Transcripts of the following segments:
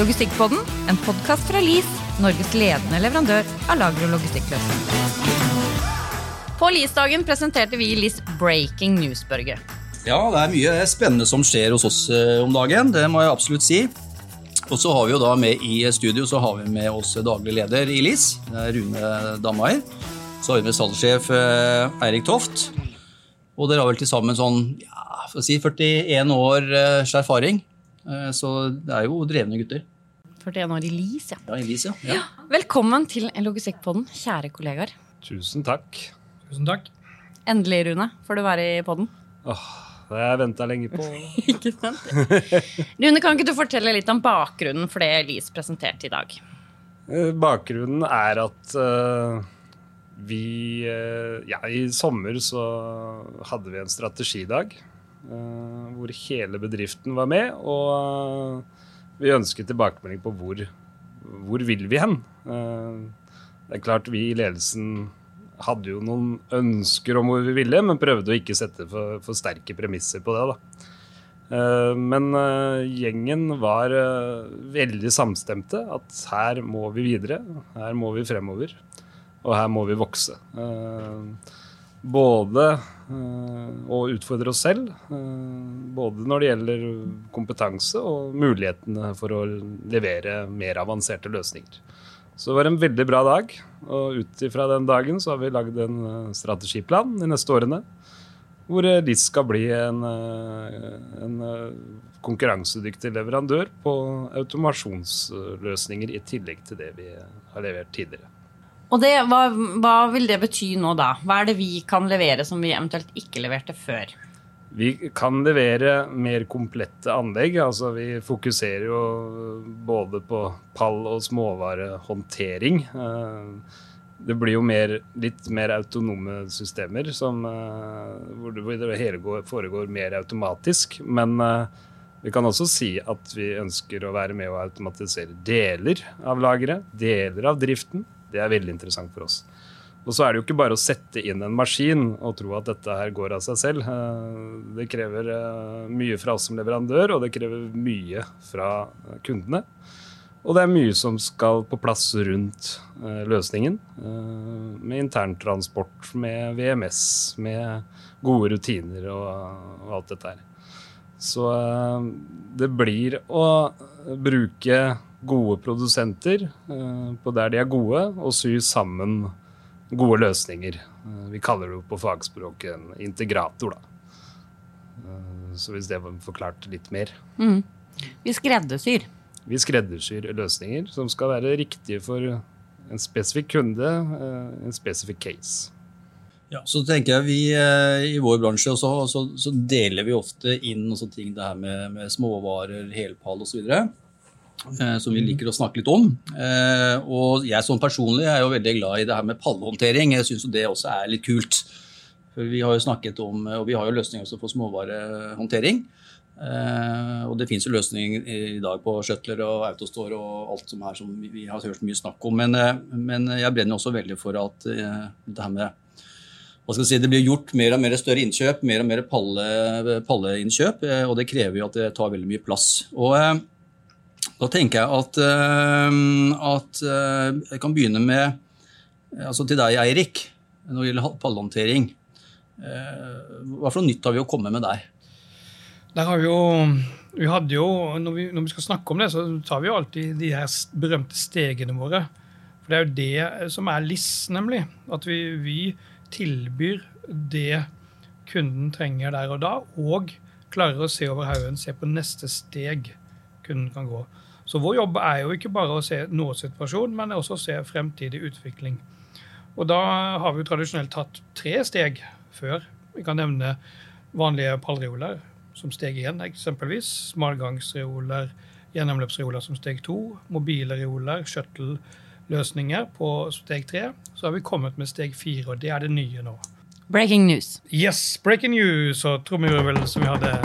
Logistikkpodden, en podkast fra LIS, Norges ledende leverandør av lager- og logistikkløsninger. På LIS-dagen presenterte vi LIS Breaking News-børge. Ja, det er mye spennende som skjer hos oss eh, om dagen, det må jeg absolutt si. Og så har vi jo da med i studio så har vi med oss daglig leder i LIS, Rune Damaier. Så har vi med salgssjef eh, Eirik Toft. Og dere har vel til sammen sånn ja, si 41 års erfaring. Eh, Så det er jo drevne gutter. 41 år i LIS, ja. Ja, i LIS, ja. ja. Velkommen til Logistikkpodden, kjære kollegaer. Tusen takk. Tusen takk. Endelig, Rune, får du være i podden. Åh, det har jeg venta lenge på. Ikke sant? Rune, kan ikke du fortelle litt om bakgrunnen for det LIS presenterte i dag? Eh, Bakgrunnen er at uh vi Ja, i sommer så hadde vi en strategidag hvor hele bedriften var med, og eh, vi ønsket tilbakemelding på hvor, hvor vil vi hen. Eh, det er klart vi i ledelsen hadde jo noen ønsker om hvor vi ville, men prøvde å ikke sette for, for sterke premisser på det. da. Eh, Men eh, gjengen var eh, veldig samstemte. At her må vi videre. Her må vi fremover. Og her må vi vokse. Både eh, å utfordre oss selv, eh, både når det gjelder kompetanse og mulighetene for å levere mer avanserte løsninger. Så det var en veldig bra dag. Og ut ifra den dagen så har vi lagd en eh, strategiplan de neste årene. Hvor LIS skal bli en, en konkurransedyktig leverandør på automasjonsløsninger i tillegg til det vi har levert tidligere. Og det, hva, hva vil det bety nå, da? Hva er det vi kan levere som vi eventuelt ikke leverte før? Vi kan levere mer komplette anlegg. altså Vi fokuserer jo både på pall- og småvarehåndtering. Eh, Det blir jo mer, litt mer autonome systemer som, eh, hvor det, hele går, foregår mer automatisk. Men eh, vi kan også si at vi ønsker å være med å automatisere deler av lageret, deler av driften. Det er veldig interessant for oss. Og så er det jo ikke bare å sette inn en maskin og tro at dette her går av seg selv. Eh, Det krever eh, mye fra oss som leverandør, og det krever mye fra kundene. Og det er mye som skal på plass rundt eh, løsningen. Med interntransport, med VMS, med gode rutiner og alt dette her. Så eh, det blir å bruke gode produsenter eh, på der de er gode, og sy sammen gode løsninger. Eh, Vi kaller det på fagspråket en integrator, da. Så hvis det var forklart litt mer. Vi skreddersyr. Vi skreddersyr løsninger som skal være riktige for en spesifikk kunde, en spesifikk case. Ja, så tenker jeg vi eh, I vår bransje også, så, så deler vi ofte inn ting, det her med, med småvarer, helpall osv. Eh, som vi liker å snakke litt om. Eh, og jeg som personlig er jo veldig glad i det her med pallehåndtering. Jeg syns det også er litt kult. For vi har jo snakket om, og vi har jo løsninger også for småvarehåndtering. Eh, og det finnes jo løsninger i dag på shuttler og autostore og alt som er som vi, vi har hørt mye snakk om. Men, men jeg brenner også veldig for at det her med si, Det blir gjort mer og mer større innkjøp, mer og mer palle, palleinnkjøp, eh, og det krever jo at det tar veldig mye plass. Og eh, Da tenker jeg at, eh, at jeg kan begynne med altså til deg, Eirik, når det gjelder pallehåndtering. Eh, Hva for noe nytt har vi å komme med der? Der har vi jo, vi hadde jo når, vi, når vi skal snakke om det, så tar vi jo alltid de her berømte stegene våre. For det er jo det som er LIS, nemlig. At vi, vi tilbyr det kunden trenger der og da, og klarer å se over haugen, se på neste steg kunden kan gå. Så vår jobb er jo ikke bare å se nåsituasjon, men også å se fremtidig utvikling. Og da har vi jo tradisjonelt tatt tre steg før. Vi kan nevne vanlige pallreoler som steg én, eksempelvis. Smalgangsreoler, gjennomløpsreoler som steg to. Mobile reoler, shuttle-løsninger på steg tre. Så har vi kommet med steg fire, og det er det nye nå. Breaking news. Yes, breaking news og trommevirvel som vi hadde.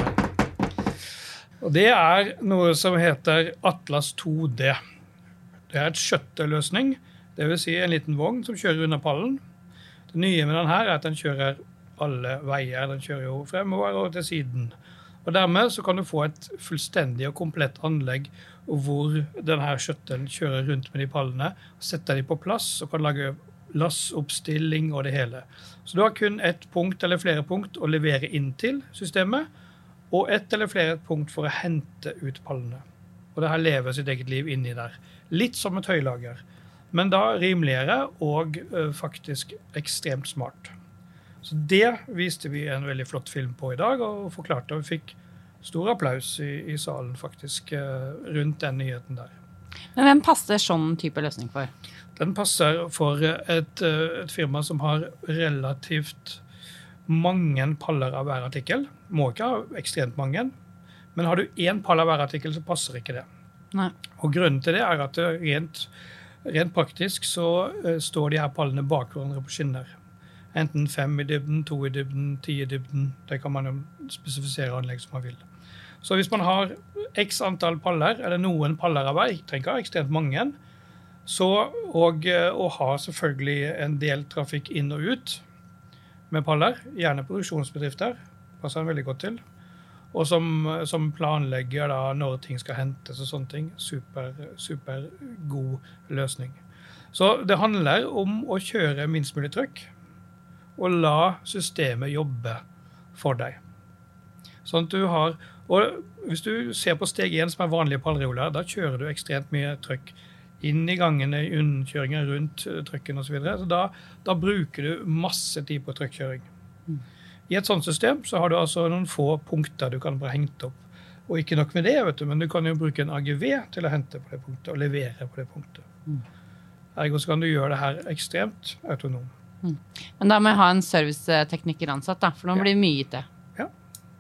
Og det er noe som heter Atlas 2D. Det er et skjøtteløsning, dvs. Si en liten vogn som kjører under pallen. Det nye med den her er at den kjører alle veier. Den kjører jo fremover og til siden. Og Dermed så kan du få et fullstendig og komplett anlegg hvor denne skjøttelen kjører rundt med de pallene, setter de på plass og kan lage lassoppstilling og det hele. Så du har kun ett punkt eller flere punkt å levere inn til systemet, og ett eller flere punkt for å hente ut pallene. Og det her lever sitt eget liv inni der. Litt som et høylager, men da rimeligere og faktisk ekstremt smart. Så det viste vi en veldig flott film på i dag, og forklarte. Og vi fikk stor applaus i, i salen faktisk rundt den nyheten der. Men hvem passer sånn type løsning for? Den passer for et, eh, et firma som har relativt mange paller av hver artikkel. Må ikke ha ekstremt mange, men har du én pall av hver artikkel, så passer ikke det. Nei. Og Grunnen til det er at rent, rent praktisk så eh, står de her pallene bak hverandre på skinner. Enten fem i dybden, to i dybden, ti i dybden. Det kan man jo spesifisere anlegg som man vil. Så hvis man har x antall paller, eller noen paller av hver, trenger ekstremt mange, så, og, eh, og har selvfølgelig en del trafikk inn og ut med paller, gjerne produksjonsbedrifter, passer den veldig godt til, og som, som planlegger da når ting skal hentes og sånne ting. Super, super god løsning. Så det handler om å kjøre minst mulig trykk, og la systemet jobbe for deg. Sånn at du har og Hvis du ser på steg 1, som er vanlige pallreoler, da kjører du ekstremt mye trøkk inn i gangene, i unnkjøringer rundt eh, trøkken osv. Så, videre. så da, da bruker du masse tid på trøkkjøring. I et sånt system så har du altså noen få punkter du kan bare hente opp. Og ikke nok med det, vet du, men du kan jo bruke en AGV til å hente på det punktet og levere på det punktet. Ergo så kan du gjøre det her ekstremt autonom. Men da må jeg ha en servicetekniker ansatt, da, for nå Ja. blir det mye IT.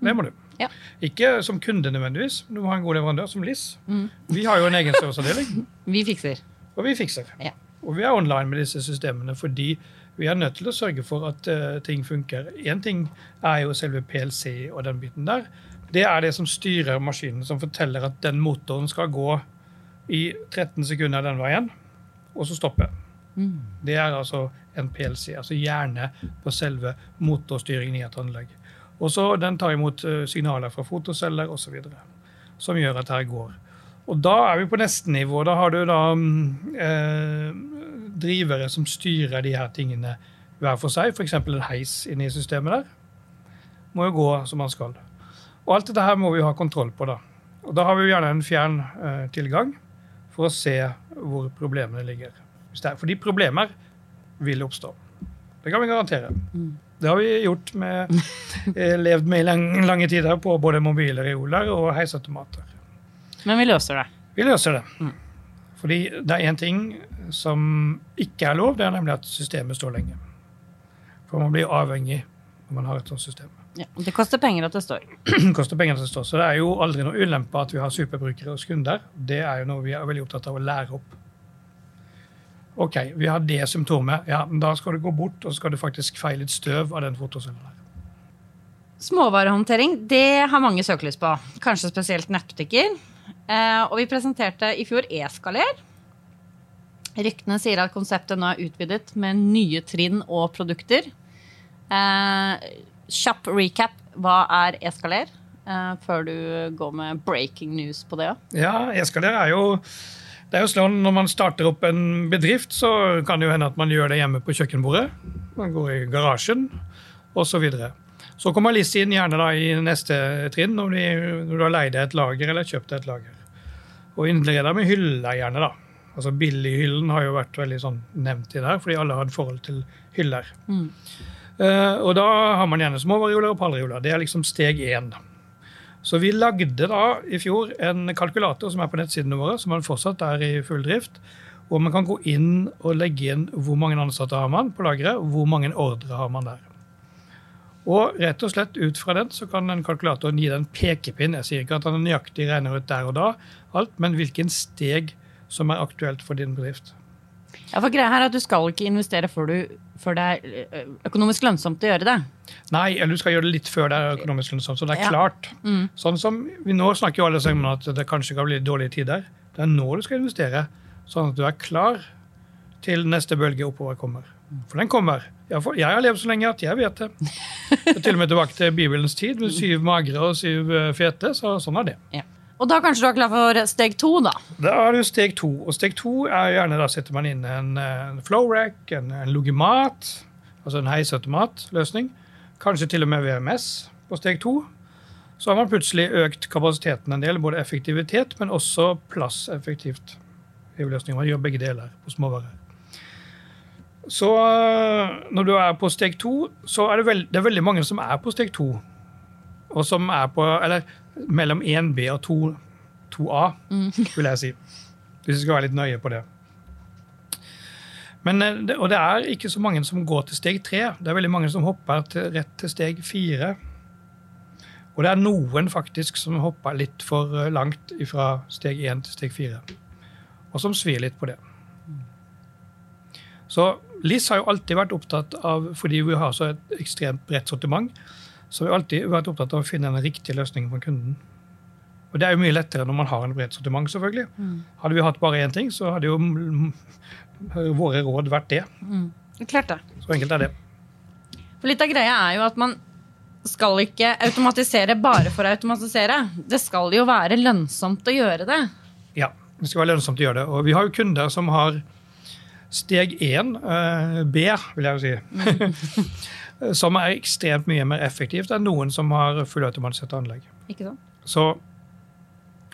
Det må du. Ja. Ikke som kunde nødvendigvis, men du må ha en god leverandør som LIS. Mm. Vi har jo en egen serviceavdeling. Vi fikser. Og vi fikser. Ja. Og vi er online med disse systemene fordi vi er nødt til å sørge for at uh, ting funker. Én ting er jo selve PLC og den biten der. Det er det som styrer maskinen, som forteller at den motoren skal gå i 13 sekunder den veien, og så stoppe. Mm. Det er altså en PLC, altså gjerne på selve motorstyringen i et anlegg. Og så Den tar imot eh, signaler fra fotoceller osv. som gjør at det går. Og da er vi på neste nivå. Da har du da mm, eh, drivere som styrer de her tingene hver for seg. F.eks. en heis inne i systemet der. Må jo gå som man skal. Og alt dette her må vi ha kontroll på. Da Og da har vi jo gjerne en fjern eh, tilgang for å se hvor problemene ligger. Er, fordi problemer vil oppstå. Det kan vi garantere. Det har vi gjort med, eh, levd med i lang, lange tider på både mobilreoler og heisautomater. Men vi løser det. Vi løser det. Fordi det er én ting som ikke er lov, det er nemlig at systemet står lenge. For man blir avhengig når man har et sånt system. Ja. Det koster penger at det står. Det koster penger at det står. så det er jo aldri noe ulempe at vi har superbrukere hos kunder. Det er jo noe vi er veldig opptatt av å lære opp. OK, vi har det symptomet. Ja, men da skal du gå bort og så skal du faktisk feie litt støv av den fotocellen der. Småvarehåndtering det har mange søkelys på, kanskje spesielt nettbutikker. Eh, og vi presenterte i fjor e-skaler. Ryktene sier at konseptet nå er utvidet med nye trinn og produkter. Eh, kjapp recap. Hva er e-skaler? Eh, før du går med breaking news på det. Ja, e-skaler er jo det er jo sånn Når man starter opp en bedrift, så kan det jo hende at man gjør det hjemme på kjøkkenbordet. Man går i garasjen, osv. Så, så kommer LIS inn gjerne da i neste trinn, når, de, når du har leid et lager eller kjøpt et lager. Og innleder med hyller gjerne, da. Altså Billighyllen har jo vært veldig sånn nevnt i det her, fordi alle har et forhold til hyller. Eh, og da har man gjerne småvarioler og pallreoler. Det er liksom steg én. Så vi lagde da i fjor en kalkulator som er på nettsidene våre, som man fortsatt er i full drift. Og man kan gå inn og legge inn hvor mange ansatte har man på lageret, og hvor mange ordre har man der. Og rett og slett ut fra den så kan den kalkulatoren gi deg en pekepinn. Jeg sier ikke at den nøyaktig regner ut der og da, alt, men hvilken steg som er aktuelt for din bedrift. Ja, for greia her er at Du skal ikke investere før, du, før det er eh, økonomisk lønnsomt å gjøre det. Nei, eller du skal gjøre det litt før det er økonomisk lønnsomt, så det er Ja. klart. Mm. Sånn som vi Nå snakker jo alle sammen om at det kanskje kan bli dårlige tider. Det er nå du skal investere, sånn at du er klar til neste bølge oppover kommer. For den kommer. Jeg, får, jeg har levd så lenge at jeg vet det. Og til og med tilbake til Bibelens tid, med syv magre og syv eh, fete. så Sånn er det. Ja. Og da kanskje du er klar for steg to, da. Da er det jo steg to. Og steg to er gjerne da setter man inn en, eh, en flow rack, en, en logimat, altså en heisautomatløsning. Kanskje til og med VMS på steg to. Så har man plutselig økt kapasiteten en del, både effektivitet, men også plasseffektivt. Man gjør begge deler på småvarer. Så øh, når du er på steg to, så er det, veld, det er veldig mange som er på steg to. Og som er på Eller mellom 1B og 2, 2A, mm. vil jeg si. Hvis vi skal være litt nøye på det. Men, øh, og det er ikke så mange som går til steg tre. Det er veldig mange som hopper til, rett til steg fire. Og det er noen faktisk som hopper litt for øh, langt fra steg én til steg fire. Og som svir litt på det. Så LIS har jo alltid vært opptatt av, fordi vi har så et ekstremt bredt sortiment, så har vi alltid vært opptatt av å finne den riktige løsningen for kunden. Og det er jo mye lettere når man har en bredt sortiment, selvfølgelig. Mm. Hadde vi hatt bare én ting, så hadde jo våre råd vært det. Mm. Klart det. Så enkelt er det. For litt av greia er jo at man skal ikke automatisere bare for å automatisere. Det skal jo være lønnsomt å gjøre det. Ja, det skal være lønnsomt å gjøre det. Og vi har jo kunder som har Steg én, eh, B, vil jeg jo si, som er ekstremt mye mer effektivt enn noen som har fullautomatiserte anlegg. Ikke sant? Så,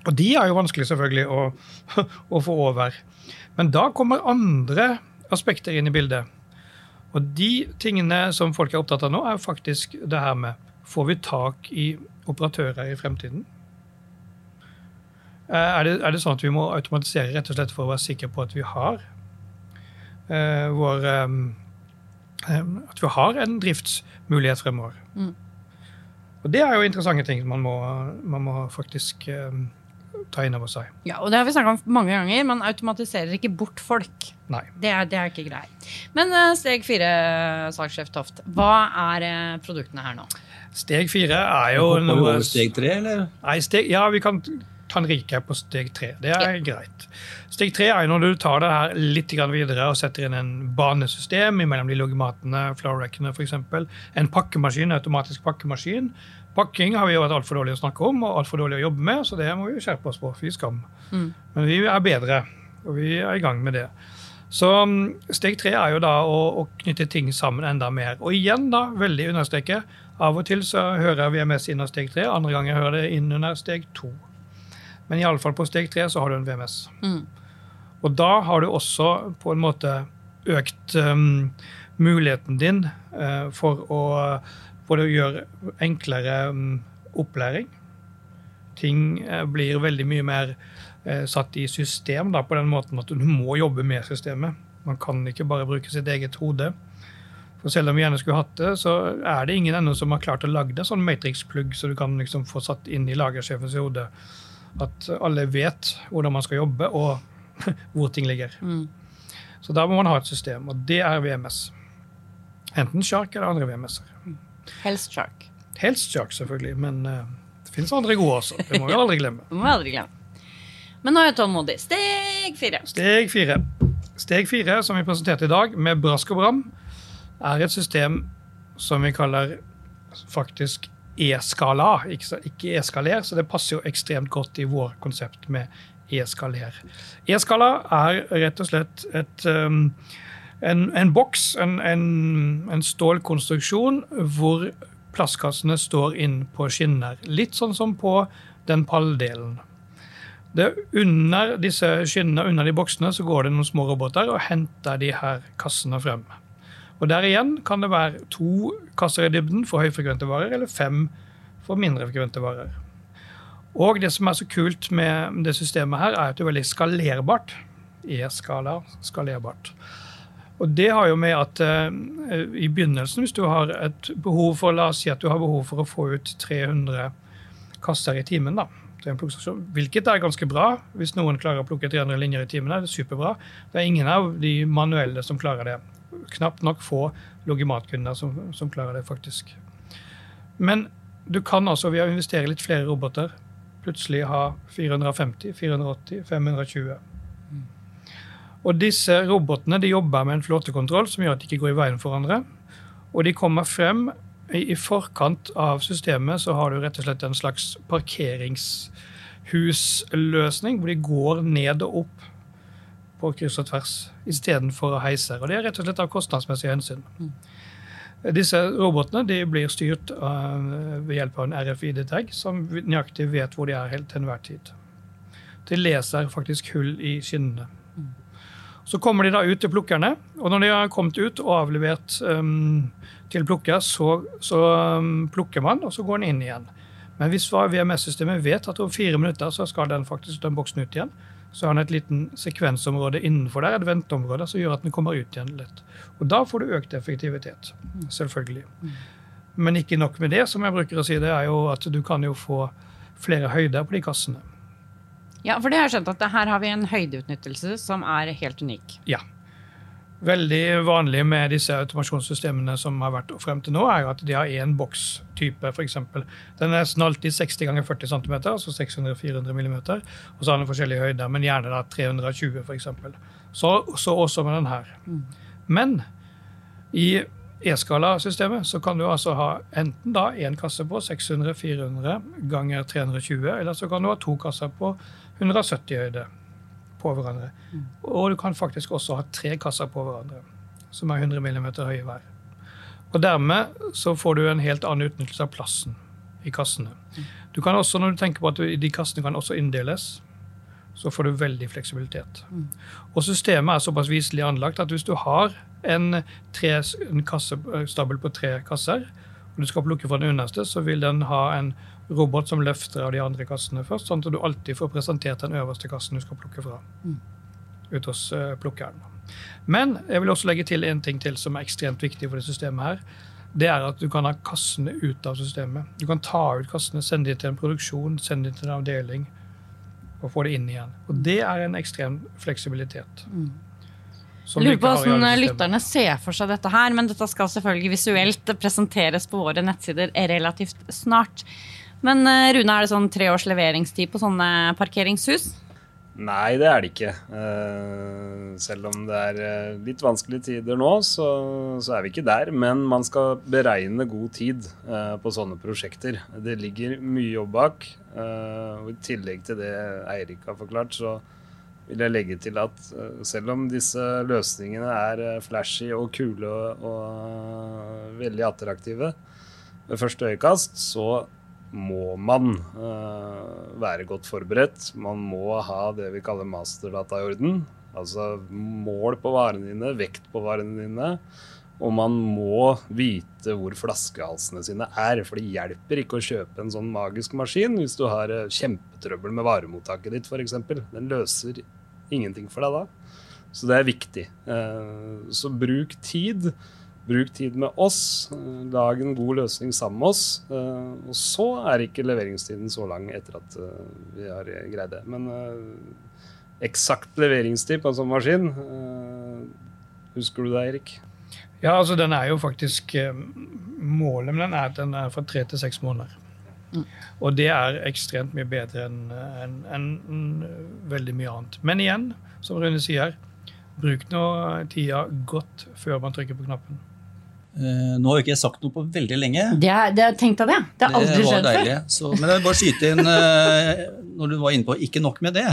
og de er jo vanskelig selvfølgelig å, å, få over. Men da kommer andre aspekter inn i bildet. Og de tingene som folk er opptatt av nå, er faktisk det her med Får vi tak i operatører i fremtiden? Eh, er det, er det sånn at vi må automatisere rett og slett for å være sikre på at vi har Eh, vår At vi har en driftsmulighet fremover. Mm. Og det er jo interessante ting man må, man må faktisk um, ta inn over seg. Ja, og det har vi snakka om mange ganger. Man automatiserer ikke bort folk. Nei. Det er, det er ikke greit. Men uh, steg fire, salgssjef Toft. Hva er uh, produktene her nå? Steg fire er jo Hopper vi over steg tre, eller? Nei, steg, ja, vi kan ta en recap på steg tre. Det er ja. greit. Steg tre er når du tar det her litt videre og setter inn en banesystem mellom de logimatene, flowrackene f.eks. En pakkemaskin, automatisk pakkemaskin. Pakking har vi jo vært altfor dårlig å snakke om og altfor dårlig å jobbe med, så det må vi skjerpe oss på. Fy skam. Mm. Men vi er bedre, og vi er i gang med det. Så mm, steg tre er jo da å, å, knytte ting sammen enda mer. Og igjen, da, veldig understreke, av og til så hører jeg VMS inn av steg tre, andre ganger hører det inn under steg to. Men iallfall på steg tre så har du en VMS. Mm. Og da har du også på en måte økt um, muligheten din uh, for å både gjøre enklere um, opplæring. Ting uh, blir veldig mye mer uh, satt i system da, på den måten at du må jobbe med systemet. Man kan ikke bare bruke sitt eget hode. For selv om vi gjerne skulle hatt det, så er det ingen ennå som har klart å lage det sånn matrix-plugg så du kan liksom få satt inn i lagersjefens hode at alle vet hvordan man skal jobbe, og hvor ting ligger. Mm. Så da må man ha et system, og det er VMS. Enten Shark eller andre VMS-er. Helst Shark. Helst Shark, selvfølgelig, men uh, det finnes andre gode også. Det må vi aldri glemme. må vi aldri glemme. Men nå er jeg tålmodig. Steg fire. Steg fire. Steg fire, som vi presenterte i dag, med brask og bram, er et system som vi kaller faktisk e-skala, ikke e-skaler, så det passer jo ekstremt godt i vår konsept med e-skaler. E-skala er rett og slett et, um, en, en, boks, en, en, en, stålkonstruksjon, hvor plastkassene står inn på skinner. Litt sånn som på den palldelen. Under disse skinnene, under de boksene, så går det noen små roboter og henter de her kassene frem. Og Der igjen kan det være to kasser i dybden for høyfrekvente varer, eller fem for mindre frekvente varer. Og det som er så kult med det systemet her, er at det er veldig skalerbart. E-skala, skalerbart. Og det har jo med at uh, i begynnelsen, hvis du har et behov for la oss si at du har behov for å få ut 300 kasser i timen, da, hvilket er ganske bra. Hvis noen klarer å plukke 300 linjer i timen, er det superbra. Det er ingen av de manuelle som klarer det knapt nok få logimatkunder som, som, klarer det, faktisk. Men du kan altså ved å investere litt flere roboter plutselig ha 450, 480, 520. Og disse robotene de jobber med en flåtekontroll som gjør at de ikke går i veien for hverandre. Og de kommer frem i forkant av systemet så har du rett og slett en slags parkeringshusløsning, hvor de går ned og opp på kryss og tvers istedenfor heiser. Og det er rett og slett av kostnadsmessige hensyn. Mm. Disse robotene de blir styrt uh, ved hjelp av en RFID-tag som nøyaktig vet hvor de er helt til enhver tid. De leser faktisk hull i skinnene. Så kommer de da ut til plukkerne, og når de har kommet ut og avlevert um, til plukker, så, så um, plukker man, og så går den inn igjen. Men hvis VMS-systemet vet at om fire minutter så skal den faktisk den boksen ut igjen, så har den et liten sekvensområde innenfor der, et venteområde, som gjør at den kommer ut igjen lett. Og da får du økt effektivitet. Selvfølgelig. Men ikke nok med det, som jeg bruker å si, det er jo at du kan jo få flere høyder på de kassene. Ja, for det har jeg skjønt at her har vi en høydeutnyttelse som er helt unik. Ja. Veldig vanlig med disse automasjonssystemene som har vært frem til nå, er jo at de har én bokstype, f.eks. Den er nesten alltid 60 ganger 40 cm, altså 600-400 mm. Og så har den forskjellige høyder, men gjerne da 320 f.eks. Så, så også med den her. Mm. Men i E-skala-systemet så kan du altså ha enten da én kasse på 600-400 ganger 320, eller så kan du ha to kasser på 170 høyde på hverandre. Mm. Og du kan faktisk også ha tre kasser på hverandre, som er 100 mm høye hver. Og dermed så får du en helt annen utnyttelse av plassen i kassene. Du kan også, når du tenker på at de kassene kan også inndeles, så får du veldig fleksibilitet. Mm. Og systemet er såpass viselig anlagt at hvis du har en, tre, en kassestabel på tre kasser, og du skal plukke fra den underste, så vil den ha en robot som løfter av de andre kassene først, sånn at du alltid får presentert den øverste kassen du skal plukke fra. Mm. ut hos uh, plukkeren. Men jeg vil også legge til en ting til som er ekstremt viktig for det systemet her. Det er at du kan ha kassene ut av systemet. Du kan ta ut kassene, sende dem til en produksjon, sende dem til en avdeling og få det inn igjen. Og det er en ekstrem fleksibilitet. Mm. Jeg lurer på hvordan lytterne ser for seg dette her, men dette skal selvfølgelig visuelt presenteres på våre nettsider relativt snart. Men eh, Rune, er det sånn tre års leveringstid på sånne parkeringshus? Nei, det er det ikke. Uh, selv om det er uh, litt vanskelige tider nå, så, så, er vi ikke der. Men man skal beregne god tid på sånne prosjekter. Det ligger mye jobb bak. og I tillegg til det Eirik har forklart, så vil jeg legge til at selv om disse løsningene er flashy og kule og veldig attraktive ved første øyekast, så må man uh, være godt forberedt. Man må ha det vi kaller masterdata i orden. Altså mål på varene dine, vekt på varene dine. Og man må vite hvor flaskehalsene sine er. For det hjelper ikke å kjøpe en sånn magisk maskin hvis du har uh, kjempetrøbbel med varemottaket ditt f.eks. Den løser ingenting for deg da. Så det er viktig. Uh, så bruk tid. Bruk tid med oss. Lag en god løsning sammen med oss. Eh, og så er ikke leveringstiden så lang etter at eh, vi har greid det. Men eh, eksakt leveringstid på en sånn maskin, husker du det, Erik? Ja, altså den er jo faktisk Målet med den er at den er fra tre til seks måneder. Mm. Og det er ekstremt mye bedre enn en, en, en, veldig mye annet. Men igjen, som Rune sier, bruk nå tida godt før man trykker på knappen. Uh, nå har ikke jeg sagt noe på veldig lenge. Det, er, det Tenk deg det. Det har aldri skjedd før. Så, men jeg vil bare skyte inn uh, når du var inne på ikke nok med det.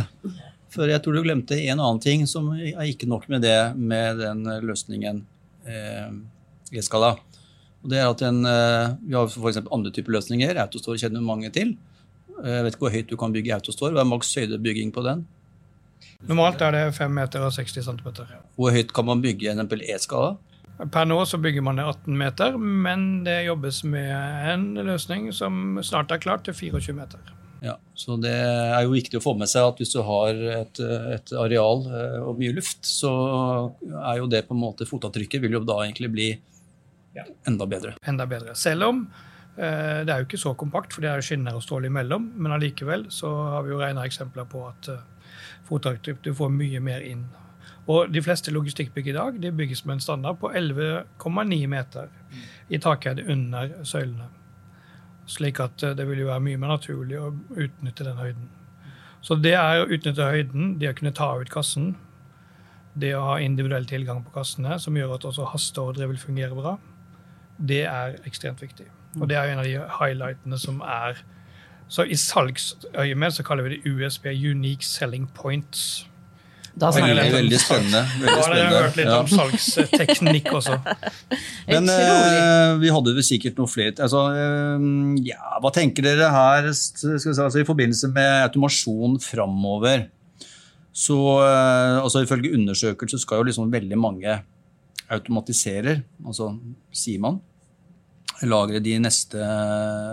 For jeg tror du glemte en annen ting som er ikke nok med det med den løsningen eh, skala. Og det er at en, uh, Vi har f.eks. andre typer løsninger. Autostore kjenner mange til. Jeg vet ikke hvor høyt du kan bygge Autostore. Hva er maks høydebygging på den? Normalt er det 5 meter og 60 cm. Hvor høyt kan man bygge en E-skala? Per nå så bygger man det 18 meter, men det jobbes med en løsning som snart er klart til 24 meter. Ja, så Det er jo viktig å få med seg at hvis du har et, et areal eh, og mye luft, så er jo det på en måte fotavtrykket vil jo da egentlig bli enda bedre. Enda bedre. Selv om eh, det er jo ikke så kompakt, for det er skinner og stål imellom, men allikevel så har vi jo regna eksempler på at eh, fotavtrykk du får mye mer inn og de fleste logistikkbygg i dag de bygges med en standard på 11,9 meter i takhøyde under søylene. Slik at eh, det vil jo være mye mer naturlig å utnytte den høyden. Så det er å utnytte høyden, det å kunne ta ut kassen, det å ha individuell tilgang på kassene, som gjør at også hasteordre vil fungere bra, Det er ekstremt viktig. Og det er en av de highlightene som er Så i salgsøyemed så kaller vi det USB, Unique Selling Points. Da Veldig, snakker vi. veldig spennende. Da Veldig har dere hørt litt om salgsteknikk også. Men eh, vi hadde vel sikkert noe flere altså, eh, ja, Hva tenker dere her skal si, altså, i forbindelse med automasjon framover? Så eh, altså, Ifølge undersøkelser skal jo liksom veldig mange automatisere, altså sier man, lagre de neste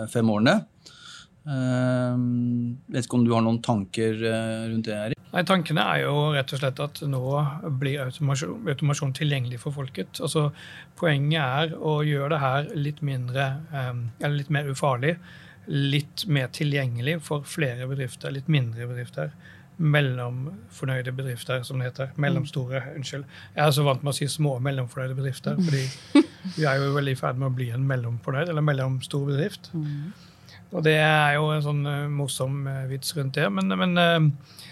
fem årene. Eh, vet ikke om du har noen tanker eh, rundt det? Erik? Nei, Tankene er jo rett og slett at nå blir automasjon, automasjon tilgjengelig for folket. Altså, poenget er å gjøre det her litt mindre, eh, eller litt mer ufarlig. Litt mer tilgjengelig for flere bedrifter, litt mindre bedrifter. Mellomfornøyde bedrifter, som det heter. Mellomstore, unnskyld. Jeg er så vant med å si små og mellomfornøyde bedrifter, fordi vi er jo veldig i ferd med å bli en mellomfornøyd, eller mellomstor bedrift. Og det er jo en sånn eh, morsom eh, vits rundt det. Men, men eh,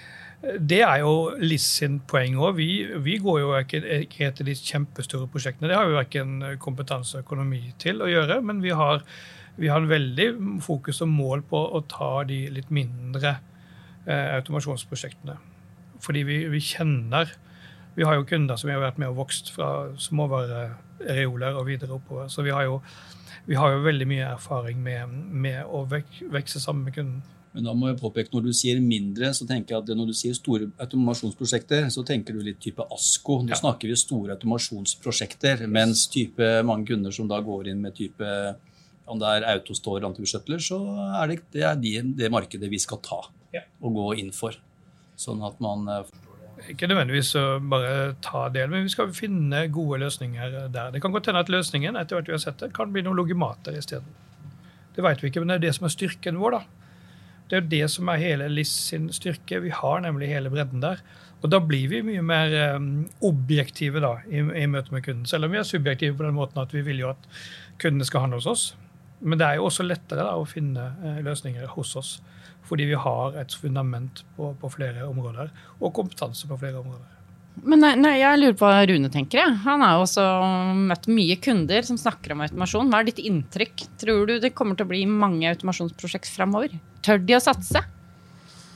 det er jo Liss sin poeng òg. Vi, vi går jo ikke, etter de kjempestore prosjektene. Det har vi verken kompetanse og økonomi til å gjøre, men vi har, vi har en veldig fokus og mål på å ta de litt mindre eh, automasjonsprosjektene. Fordi vi, vi kjenner Vi har jo kunder som har vært med og vokst fra småvarereoler og videre oppover. Så vi har jo, vi har jo veldig mye erfaring med, med å vek, vekse sammen med kunden. Men da må jeg påpeke, når du sier mindre, så tenker jeg at når du sier store automasjonsprosjekter, så tenker du litt type ASKO. Nå Ja. snakker vi store automasjonsprosjekter, mens type mange kunder som da går inn med type om det er autostore eller antibushuttler, så er det, det er de, det markedet vi skal ta Ja. og gå inn for. Sånn at man eh, Ikke nødvendigvis bare ta del, men vi skal finne gode løsninger der. Det kan godt hende at løsningen etter hvert vi har sett det, kan bli noen logimater isteden. Det vet vi ikke, men det er det som er styrken vår. da. Det er det som er hele LIS sin styrke. Vi har nemlig hele bredden der. Og da blir vi mye mer um, objektive da, i, i møte med kunden. Selv om vi er subjektive på den måten at vi vil jo at kundene skal handle hos oss. Men det er jo også lettere da, å finne uh, løsninger hos oss. Fordi vi har et fundament på, på flere områder, og kompetanse på flere områder. Men nei, nei, jeg lurer på hva Rune tenker. Jeg. Han har også møtt mye kunder som snakker om automasjon. Hva er ditt inntrykk? Tror du det kommer til å bli mange automasjonsprosjekt framover? Tør de å satse?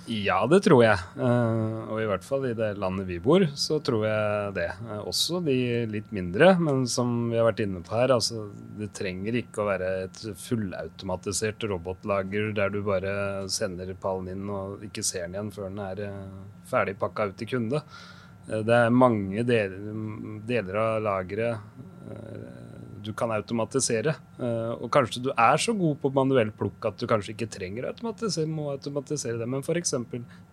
Ja, det tror jeg. Eh, og i hvert fall i det landet vi bor, så tror jeg det. Eh, også de litt mindre, men som vi har vært inne på her, altså det trenger ikke å være et fullautomatisert robotlager der du bare sender pallen inn og ikke ser den igjen før den er eh, ferdig pakka ut til kunde. Det er mange deler, deler av lageret du kan automatisere. Eh, og kanskje du er så god på manuell plukk at du kanskje ikke trenger å automatisere, må automatisere det. Men f.eks.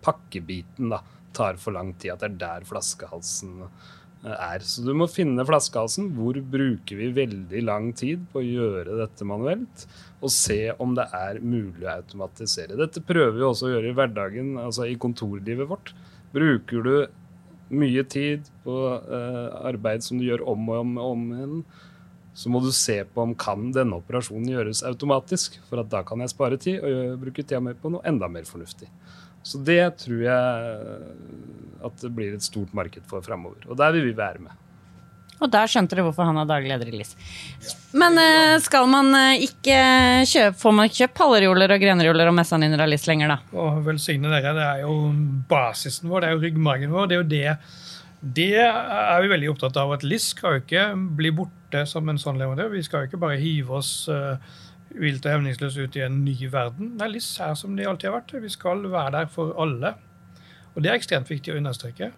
pakkebiten da, tar for lang tid. At det er der flaskehalsen eh, er. Så du må finne flaskehalsen. Hvor bruker vi veldig lang tid på å gjøre dette manuelt? Og se om det er mulig å automatisere. Dette prøver vi også å gjøre i hverdagen, altså i kontorlivet vårt. Bruker du mye tid på uh, arbeid som du gjør om og om, og om igjen, så må du se på om kan denne operasjonen gjøres automatisk. For at da kan jeg spare tid og bruke tida mi på noe enda mer fornuftig. Så det tror jeg at det blir et stort marked for framover. Og der vil vi være med. Og der skjønte dere hvorfor han er daglig leder i LIS. Men eh, skal man eh, ikke kjøpe, får man ikke kjøpt pallerjoler og grenreoler og messaniner av LIS lenger, da? Å, velsigne dere, det er jo basisen vår, det er jo ryggmargen vår. Det er jo det det er vi veldig opptatt av. At LIS skal jo ikke bli borte som en sånn leverandør. Vi skal jo ikke bare hive oss uh, vilt og hemningsløst ut i en ny verden. Nei, litt sær som de alltid har vært. Vi skal være der for alle. Og det er ekstremt viktig å understreke.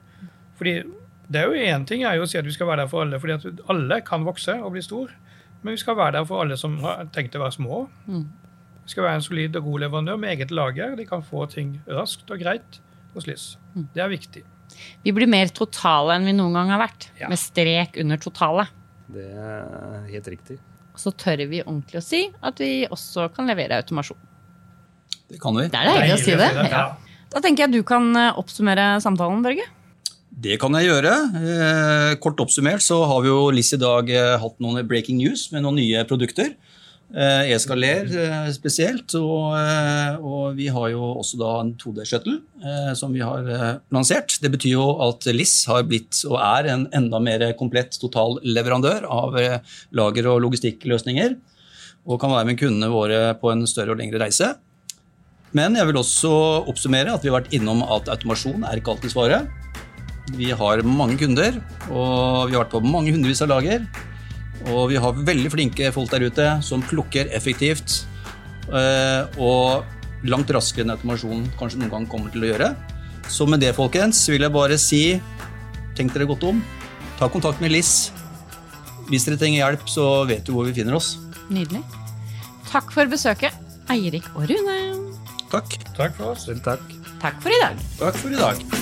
Fordi det er jo én ting er jo å si at vi skal være der for alle, fordi at alle kan vokse og bli stor. Men vi skal være der for alle som har tenkt å være små. Vi skal være en solid og god leverandør med eget lager. De kan få ting raskt og greit hos LIS. Det er viktig. Vi blir mer totale enn vi noen gang har vært. Ja. Med strek under totale. Det er helt riktig. Så tør vi ordentlig å si at vi også kan levere automasjon. Det kan vi. Det er deilig å si det. Ja. Da tenker jeg at du kan eh, oppsummere samtalen, Børge. Det kan jeg gjøre. Eh, kort oppsummert så har vi jo Liss i dag eh, hatt noen breaking news med noen nye produkter. Eh, E-skaler eh, spesielt. Og, eh, og vi har jo også da en 2D-shuttle eh, som vi har eh, lansert. Det betyr jo at LIS har blitt og er en enda mer komplett totalleverandør av eh, lager- og logistikkløsninger. Og kan være med kundene våre på en større og lengre reise. Men jeg vil også oppsummere at vi har vært innom at automasjon er ikke alltid svaret. Vi har mange kunder, og vi har vært på mange hundrevis av lager. Og vi har veldig flinke folk der ute som plukker effektivt. eh, Og langt raskere enn automasjon kanskje noen gang kommer til å gjøre. Så med det, folkens, vil jeg bare si tenk dere godt om. Ta kontakt med Liss. Hvis dere trenger hjelp, så vet du hvor vi finner oss. Nydelig. Takk for besøket, Eirik og Rune. Takk. Takk for oss. Selv takk. Takk for i dag. Takk for i dag.